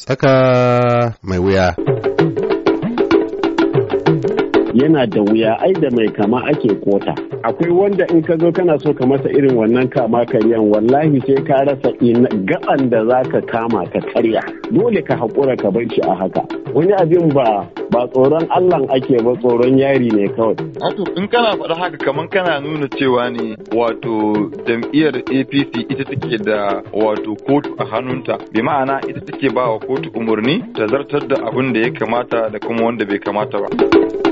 Tsaka mai wuya. Yana da wuya ai da mai kama ake kota. Akwai wanda in ka zo kana so ka masa irin wannan kama karyan wallahi sai ka rasa gaban da za ka kama ka karya. Dole ka haƙura ka bar shi a haka. Wani abin ba ba tsoron allah ake ba tsoron yari ne kawai. Wato in kana faɗa haka kamar kana nuna cewa ne wato jam'iyyar APC ita take da wato kotu a hannunta. Bi ma'ana ita take ba wa kotu umarni ta zartar da abin da ya kamata da kuma wanda bai kamata ba.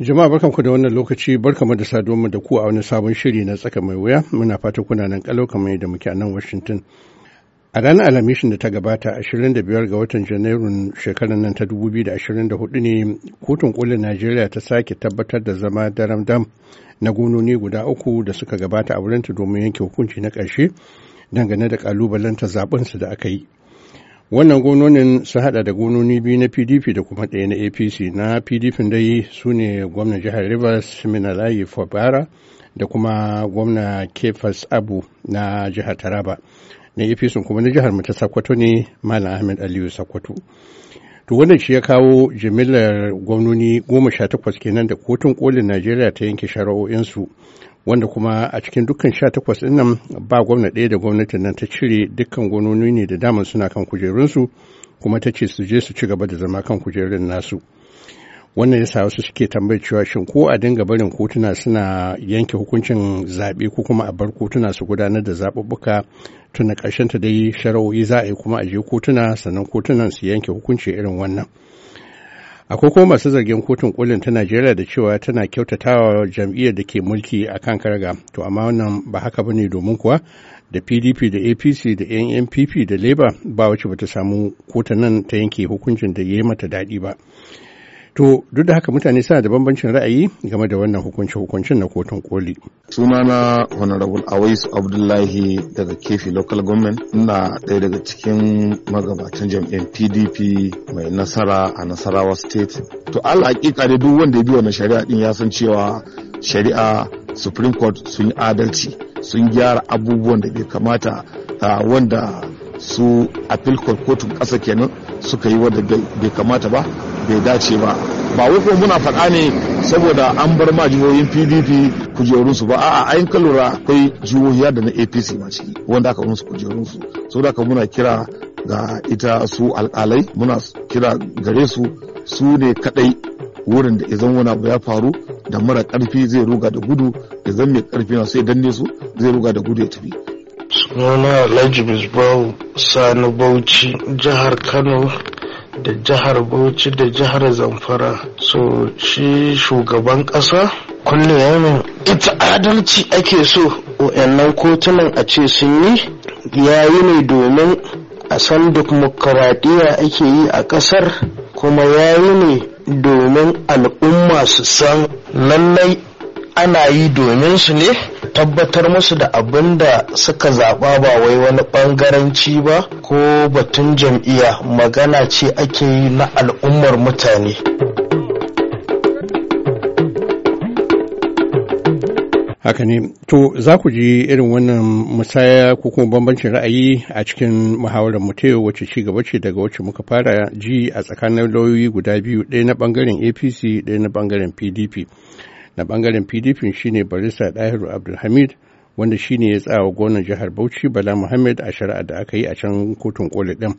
Jama'a barkanku da wannan lokaci barkamu da saduwa da ku a wani sabon shiri na tsaka mai wuya muna fata kuna nan kalau kamar yadda muke a nan Washington. A ranar Alhamishin da ta gabata 25 ga watan Janairun shekarar nan ta 2024 ne kotun kolin Najeriya ta sake tabbatar da zama daram dam na gononi guda uku da suka gabata a wurinta domin yanke hukunci na ƙarshe dangane da ƙalubalanta zaɓensu da aka yi. Wannan gononin sun hada da gononi biyu na pdp da kuma ɗaya na apc na pdp dai su ne gwamnan jihar rivers minalayi fabara da kuma gwamna kefas abu na jihar taraba. Na apc kuma na jihar ta sakwato ne malam ahmed aliyu sakwato to wannan shi ya kawo jimillar gwamnoni goma sha takwas kenan da kotun kolin najeriya ta yanke shari'o'insu. Wanda kuma a cikin dukkan sha takwas ɗin nan ba gwamna ɗaya da gwamnatin nan ta cire dukkan gononi ne da daman suna kan kujerunsu kuma ta ce su je su ci gaba da zama kan kujerun nasu. Wannan yasa wasu suke tambayar cewa shin ko a dinga barin kotuna suna yanke hukuncin zaɓe ko kuma a bar kotuna su gudanar da zaɓuɓɓuka tuna ƙarshen ta dai shari'o'i za a yi kuma a je kotuna sannan kotunan su yanke hukunci irin wannan. Akwai kuma masu zargin kotun kolin ta najeriya da cewa tana kyautatawa jam'iyyar da ke mulki a kan karga to amma wannan ba haka ba ne domin kuwa da pdp da apc da nnpp da labour ba wacce bata samu kotunan ta yanke hukuncin da ya yi mata daɗi ba. To duk da haka mutane suna da bambancin ra'ayi game da wannan hukunci hukuncin na kotun koli. Sunana honorable awais abdullahi daga kefi local government. Ina ɗaya daga cikin magabatan jam'iyyar pdp mai nasara a nasarawa state. To ala hakika duk wanda ya bi wannan shari'a din ya san cewa shari'a supreme court sun yi adalci sun gyara abubuwan da bai kamata wanda su appeal court kotun ƙasa kenan suka yi wanda bai kamata ba bai dace ba. Ba wai kuma muna faɗa ne saboda an bar ma jihohin pdp kujerunsu ba. A'a ayin ka lura akwai jihohi da na apc ma ciki wanda aka musu kujerunsu. So da muna kira ga ita su alƙalai muna kira gare su su ne kadai wurin da idan wani abu ya faru da mara ƙarfi zai ruga da gudu idan mai ƙarfi na sai danne su zai ruga da gudu ya tafi. Sunana alhaji misbahu sani bauchi jihar kano. Da jihar bauchi da jihar zamfara. So shi shugaban ƙasa kulle yamin ita adalci ake so wayannan kotunan a ce sun yi. Yayi ne domin a san dimokuraɗiyya ake yi a ƙasar kuma yayi ne domin al'umma su san lallai ana yi domin su ne. Tabbatar musu da abin da suka zaɓa ba wai wani ɓangaranci ba ko batun jam'iyya magana ce ake yi na al'ummar mutane. haka ne to za ku ji irin wannan musaya ko kuma bambancin ra'ayi a cikin muhawarar mu wacce ci gaba ce daga wacce muka fara ji a tsakanin lauyoyi guda biyu ɗaya na ɓangaren apc ɗaya na ɓangaren pdp na ɓangaren pdp shine barista dahiru abdulhamid wanda shine ya tsawa gwamnan jihar bauchi bala muhammad a shari'a da aka yi a can kotun koli din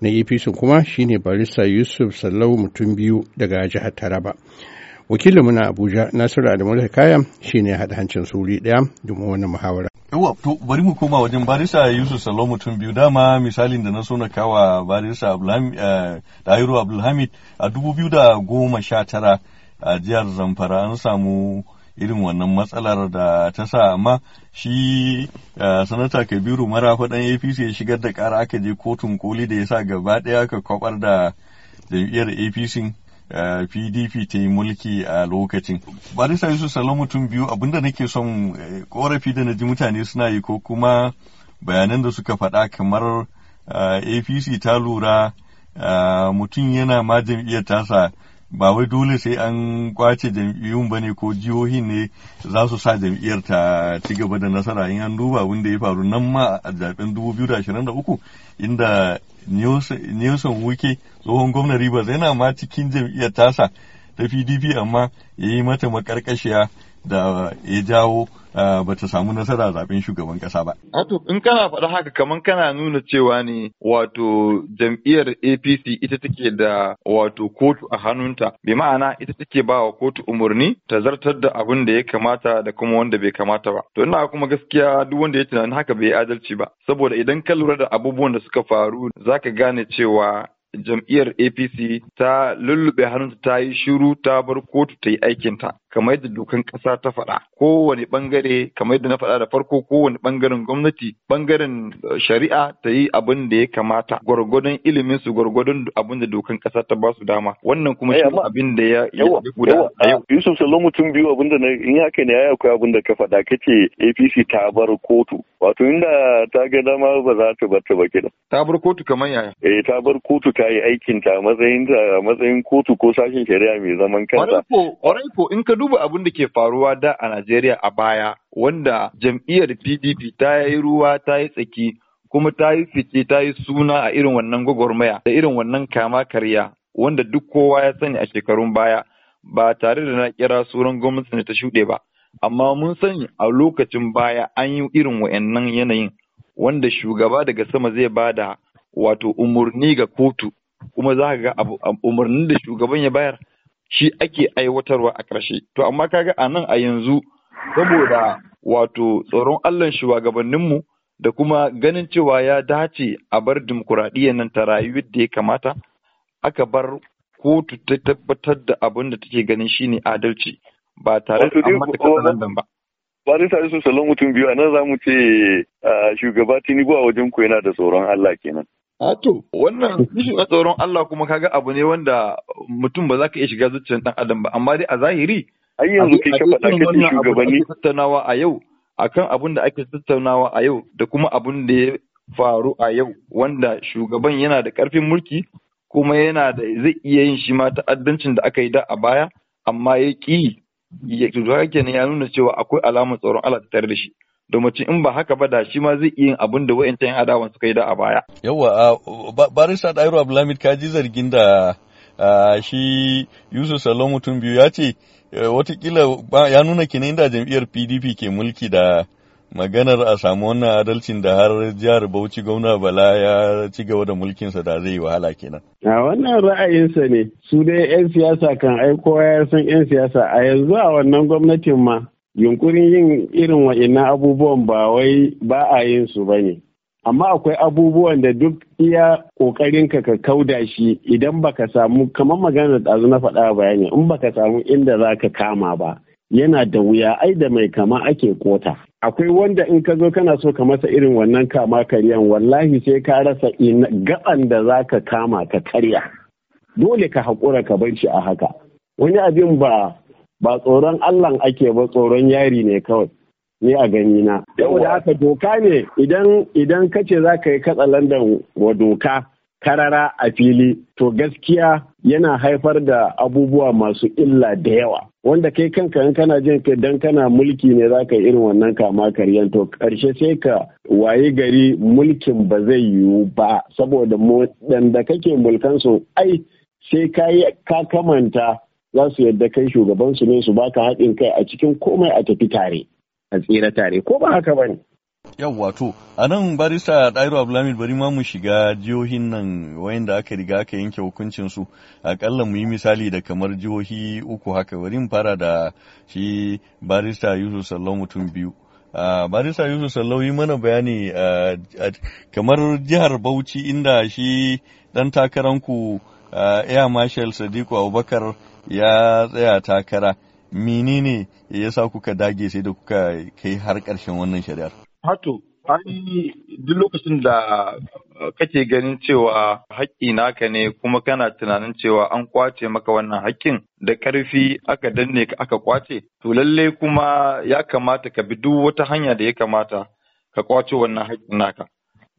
na apc kuma shine barista yusuf sallau mutum biyu daga jihar taraba. Wakilin na abuja nasiru adamu kaya shine haɗa hancin suri ɗaya domin wannan muhawara. Yawa to bari mu koma wajen barista yusuf sallau mutum biyu. Dama misalin da na so na kawa barista dahiru abdulhamid a dubu biyu da goma sha tara a jihar zamfara an samu irin wannan matsalar da ta sa amma shi sanata kabiru marafa dan apc ya shigar da kara aka je kotun koli da ya sa gaba ɗaya aka kwabar da jam'iyyar apc pdp ta yi mulki a lokacin. Barista yusuf salon mutum biyu abin da nake son korafi da na ji mutane suna yi ko kuma bayanan da suka faɗa kamar apc ta lura mutum yana ma jam'iyyar tasa ba wai dole sai an ƙwace jam'iyyun ba ne ko jihohin ne za su sa jam'iyyar ta ci gaba da nasara. In an duba abin da ya faru nan ma a zaɓen 2023 inda Nelson Wuke tsohon gwamnan Rivers yana ma cikin jam'iyyar tasa ta PDP amma ya yi mata makarkashiya da ya jawo ba ta samu nasara zaɓen shugaban kasa ba. Wato in kana faɗa haka kamar kana nuna cewa ne wato jam'iyyar APC ita take da wato kotu a hannunta bi ma'ana ita take ba wa kotu umarni ta zartar da abin da ya kamata da kuma wanda bai kamata ba. To ina kuma gaskiya duk wanda ya tunanin haka bai adalci ba saboda idan ka lura da abubuwan da suka faru zaka gane cewa jam'iyyar APC ta lullube hannunta ta yi shiru ta bar kotu ta yi aikinta kamar yadda dokan ƙasa ta faɗa. Kowane ɓangare kamar yadda na faɗa da farko kowane ɓangaren gwamnati ɓangaren shari'a ta yi abin da ya kamata gwargwadon ilimin su gwargwadon abin da dokan ƙasa ta ba su dama. Wannan kuma shi abin da ya yawa a yau. Yusuf Salo mutum biyu abin da in haka ne ya akwai abin da ka faɗa kace APC ta bar kotu. Wato inda ta ga dama ba za ta bar ta ba kenan. Ta bar kotu kamar yaya? Eh ta bar kotu ta yi aikin ta matsayin ta matsayin kotu ko sashen shari'a mai zaman kansa ko in ka duba abin da ke faruwa da a Najeriya a baya wanda jam'iyyar PDP ta yi ruwa ta yi tsaki kuma ta yi fice ta yi suna a irin wannan gwagwarmaya da irin wannan kama karya wanda duk kowa ya sani a shekarun baya ba tare da na kira suran gwamnati ne ta shuɗe ba. Amma mun sani a lokacin baya an yi irin wa'annan yanayin wanda shugaba daga sama zai ba da wato umarni ga kotu. Kuma za ka ga umarnin da shugaban ya bayar shi ake aiwatarwa a ƙarshe. To amma kaga a nan a yanzu saboda wato tsoron Allah shugabanninmu da kuma ganin cewa ya dace a bar dimokuraɗiyyar nan ta rayu yadda ya kamata aka bar kotu ta tabbatar da abin da take ganin shine adalci ba tare da an mata katsalandan ba. Bari sa su salon mutum biyu a nan za mu ce shugaba Tinubu a wajen ku yana da tsoron Allah kenan. To wannan rashin tsoron Allah kuma kaga abu ne wanda mutum ba za ka iya shiga zuciyar dan adam ba. Amma dai a zahiri ai yanzu kai ka faɗa kace shugabanni tattaunawa a yau akan abin da ake tattaunawa a yau da kuma abin da ya faru a yau wanda shugaban yana da ƙarfin mulki kuma yana da zai iya yin shi ma ta'addancin da aka yi da a baya amma ya ƙi ya kenan ya nuna cewa akwai alamar tsoron Allah tare da shi. Domin in ba haka ba da shi ma zai iya yin abin da wa'yancan yan adawan suka yi da a baya. Yawwa, barista Ɗairu Abdulhamid ka ji zargin da shi Yusuf Salon mutum biyu ya ce wataƙila ya nuna kenan inda jam'iyyar PDP ke mulki da maganar a samu wannan adalcin da har jihar Bauchi gwamna Bala ya ci gaba da mulkinsa da zai yi wahala kenan. A wannan ra'ayinsa ne, su dai 'yan siyasa kan aiko ya san 'yan siyasa a yanzu a wannan gwamnatin ma yunkurin yin irin wa'innan abubuwan ba wai ba a yin su ba ne. Amma akwai abubuwan da duk iya ƙoƙarin ka ka kauda shi idan baka samu kamar magana da ɗazu na faɗa bayani in baka samu inda za ka kama ba yana da wuya ai da mai kama ake kota. Akwai wanda in ka zo kana so ka masa irin wannan kama karyan wallahi sai ka rasa gaban da za ka kama ka karya. Dole ka haƙura ka bar shi a haka. Wani abin ba ba tsoron Allah ake ba tsoron yari ne kawai. Ni a gani na saboda haka doka ne idan idan kace za ka yi katsalandan wa doka karara a fili to gaskiya yana haifar da abubuwa masu illa da yawa. Wanda kai kanka in kana jin ka dan kana mulki ne za ka yi irin wannan kama karyan to ƙarshe sai ka waye gari mulkin ba zai yiwu ba. Saboda da kake mulkan su ai sai ka ka kamanta za su yadda kai shugabansu ne su baka haɗin kai a cikin komai a tafi tare a tsira tare ko ba haka ba ne. Yawwa to, a nan barista Ɗairu Abdulhamid bari ma mu shiga jihohin nan wayanda aka riga aka yanke hukuncin su akalla mu yi misali da kamar jihohi uku haka bari mu fara da shi barista Yusuf Sallau mutum biyu. Uh, barista Yusuf Sallau yi mana bayani uh, kamar jihar Bauchi inda shi ɗan takaranku uh, Air Marshal Sadiku Abubakar ya tsaya takara menene ya sa kuka dage sai da kuka kai har ƙarshen wannan shari'ar? Hato, ai duk lokacin da kake ganin cewa haƙƙi naka ne kuma kana tunanin cewa an ƙwace maka wannan haƙƙin da ƙarfi aka danne ka aka ƙwace, to lalle kuma ya kamata ka bi duk wata hanya da ya kamata ka ƙwace wannan haƙƙin naka.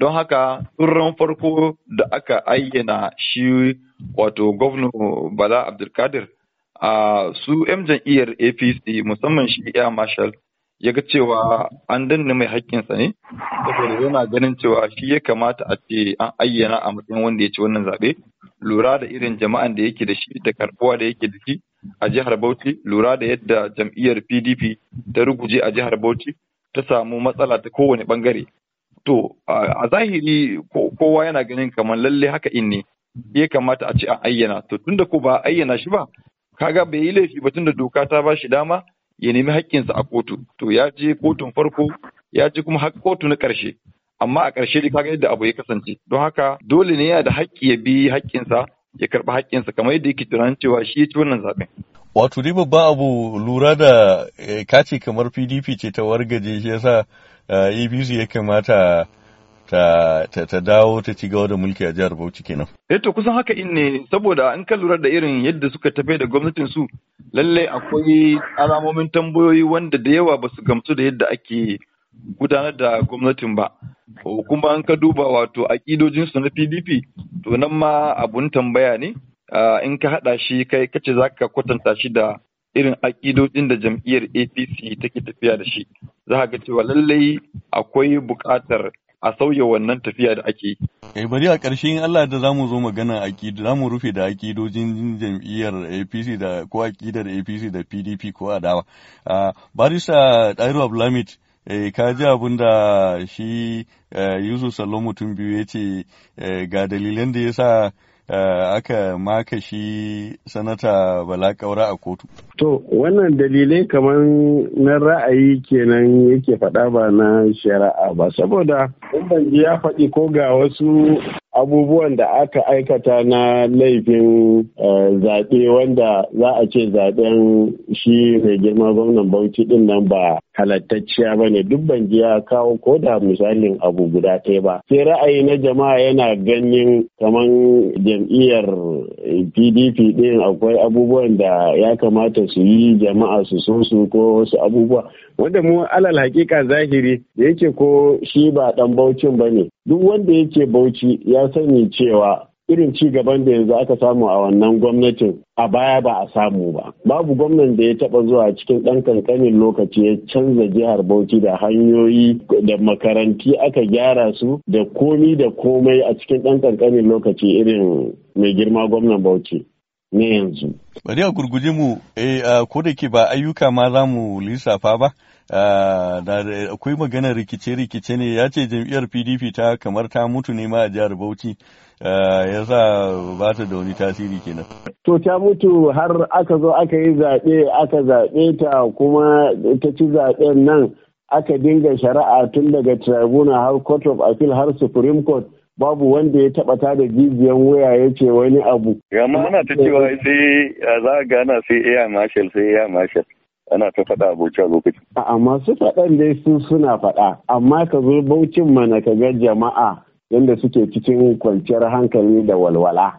don haka tsurran farko da aka ayyana shi wato gwamna bala abdulkadir a su 'yan jam'iyyar apc musamman shi ya marshal ya ga cewa an danne mai haƙƙinsa ne saboda yana ganin cewa shi ya kamata a ce an ayyana a matsayin wanda ya ci wannan zaɓe. Lura da irin jama'an da yake da shi da karɓuwa da yake da shi a jihar Bauchi lura da yadda jam'iyyar PDP ta ruguje a jihar Bauchi ta samu matsala ta kowane ɓangare to a zahiri kowa yana ganin kamar lalle haka in ne ya kamata a ce an ayyana. To tunda ko ba ayyana shi ba kaga bai yi laifi ba tunda doka ta ba shi dama ya nemi haƙƙinsa a kotu. To ya je kotun farko ya je kuma har kotu na ƙarshe. Amma a ƙarshe dai kaga yadda abu ya kasance. Don haka dole ne yana da haƙƙi ya bi haƙƙinsa ya karɓi haƙƙinsa kamar yadda yake tunanin cewa shi ya ci wannan zaɓen. Wato dai babban abu lura da kace kamar PDP ce ta wargaje shi yasa APC ya kamata ta, ta, dawo ta ci gaba da mulki a jihar Bauchi kenan. Eh to kusan haka in ne saboda an ka lura da irin yadda suka tafi da gwamnatin su lallai akwai alamomin tambayoyi wanda da yawa ba su gamsu da yadda ake gudanar da gwamnatin ba. Kuma an ka duba wato aƙidojinsu na PDP to nan ma abun tambaya ne in ka haɗa shi kai kace za ka kwatanta shi da irin aƙidojin da jam'iyyar APC take tafiya da shi. Za ga cewa lallai akwai buƙatar a sauya wannan tafiya da ake yi. Eh bari a ƙarshe in Allah da za mu zo magana aƙidu za mu rufe da aƙidojin jam'iyyar APC da ko aƙidar APC da PDP ko adawa. Barista Dairu Abdulhamid eh, ka ji abin da shi Yusuf Sallo mutum biyu ya ce ga dalilan da ya sa aka maka shi sanata Bala Kaura a kotu. To, wannan dalilai kamar na ra'ayi kenan yake faɗa ba na shari'a ba, saboda ban ya faɗi ko ga wasu abubuwan da aka aikata na laifin zaɓe wanda za a ce zaɓen shi mai girma gwamnan Bauchi ɗin nan ba halattacciya ba ne duk ban ya kawo ko da misalin abu guda ɗaya ba. Sai ra'ayi na jama'a yana ganin kamar jam'iyyar PDP ɗin akwai abubuwan da ya kamata su yi jama'a su so su ko wasu abubuwa. Wanda mu alal hakika zahiri da yake ko shi ba dan baucin ba ne duk wanda yake bauchi ya sani cewa irin ci gaban da yanzu aka samu a wannan gwamnatin a baya ba a samu ba. Babu gwamnan da ya taba zuwa cikin ɗan kankanin lokaci ya canza jihar bauchi da hanyoyi da makaranti aka gyara su da komi da komai a cikin ɗan kankanin lokaci irin mai girma gwamnan bauchi ne yanzu. Bari a gurguje mu, eh, ko da ke ba ayyuka ma za mu lissafa ba, akwai maganar rikice-rikice ne. Ya ce jam'iyyar PDP ta kamar ta mutu ne ma a jihar Bauchi, ya sa ba ta da wani tasiri kenan. To ta mutu har aka zo aka yi zaɓe, aka zaɓe ta kuma ta ci zaɓen nan aka dinga shari'a tun daga tribunal har court of appeal har supreme court. babu wanda ya taba ta da jijiyan wuya ya ce wani abu. Amma ana ta cewa sai za a gana sai air marshal sai air marshal. Ana ta faɗa abuja lokaci. Amma su faɗan dai su suna faɗa amma ka zo baucin mana ka ga jama'a yadda suke cikin kwanciyar hankali da walwala.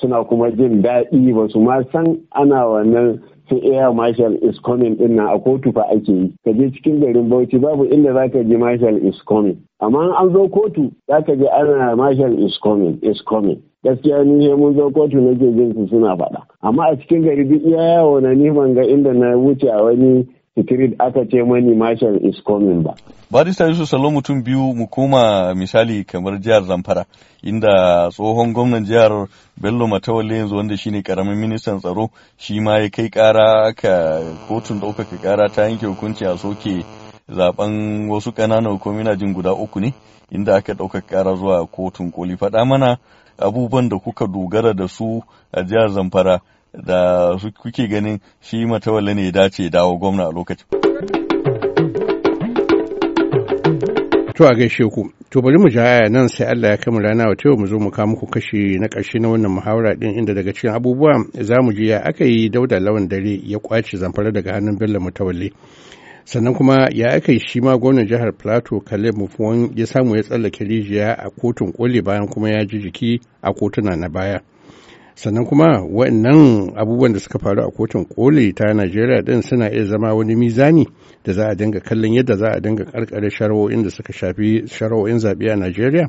Suna kuma jin daɗi. Ba su ma san ana wannan sai air marshal is coming ɗin nan a kotu fa ake yi. Ka je cikin garin bauchi babu inda zaka ji marshal is coming. Amma an zo kotu zaka ji ana marshal is coming is coming. Gaskiya ni sai mun zo kotu nake jin su suna faɗa. Amma a cikin gari duk iya yawo na ni ban ga inda na wuce a wani street aka ce mani marshal is coming ba. Barista yusuf salo mutum biyu mu koma misali kamar jihar zamfara inda tsohon gwamnan jihar bello matawalle yanzu wanda shine ƙaramin ministan tsaro shi ma ya kai kara aka kotun ɗaukaka kara ta yanke hukunci a soke zaɓen wasu ƙananan hukumi na jin guda uku ne inda aka ɗaukaka kara zuwa kotun koli. Faɗa mana abubuwan da kuka dogara da su a jihar zamfara. Da kuke ganin shi matawalle ne ya dace dawo gwamna a lokacin. To a gaishe ku, to bari mu jaya nan sai Allah ya kama rana wa mu zo mu kawo muku kashi na ƙarshe na wannan muhawara din inda daga cikin abubuwa za mu ji ya aka yi dauda lawan dare ya ƙwace zamfara daga hannun Bello Mutawalle. Sannan kuma ya aka yi shi ma gwamnan jihar Plateau Caleb Mufuwan ya samu ya tsallake rijiya a kotun koli bayan kuma ya ji jiki a kotuna na baya. Sannan kuma waɗannan abubuwan da suka faru a kotun koli ta najeriya din suna iya zama wani mizani da za a dinga kallon yadda za a dinga karkare shari'o'in da suka shafi shari'o'in zaɓe a najeriya.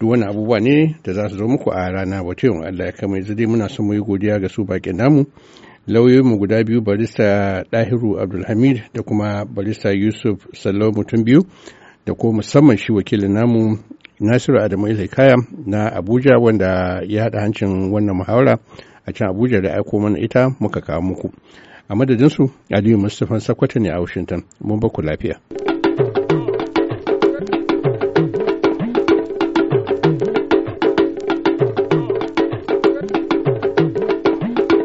Duk wani abubuwa ne da za su zo muku a rana. Wata yawan allah ya kama yanzu dai muna son mu yi godiya ga su baƙin namu. Lauyoyinmu guda biyu barista dahiru abdulhamid da kuma barista yusuf sallau mutum biyu. Da kuma musamman shi wakilin namu nasiru adamu ilhikaya na abuja wanda ya haɗa hancin wannan muhawara a can abuja da aiko mana ita muka kawo muku. A madadinsu aliyu mustapha sakwata ne a washington. Mun baku lafiya.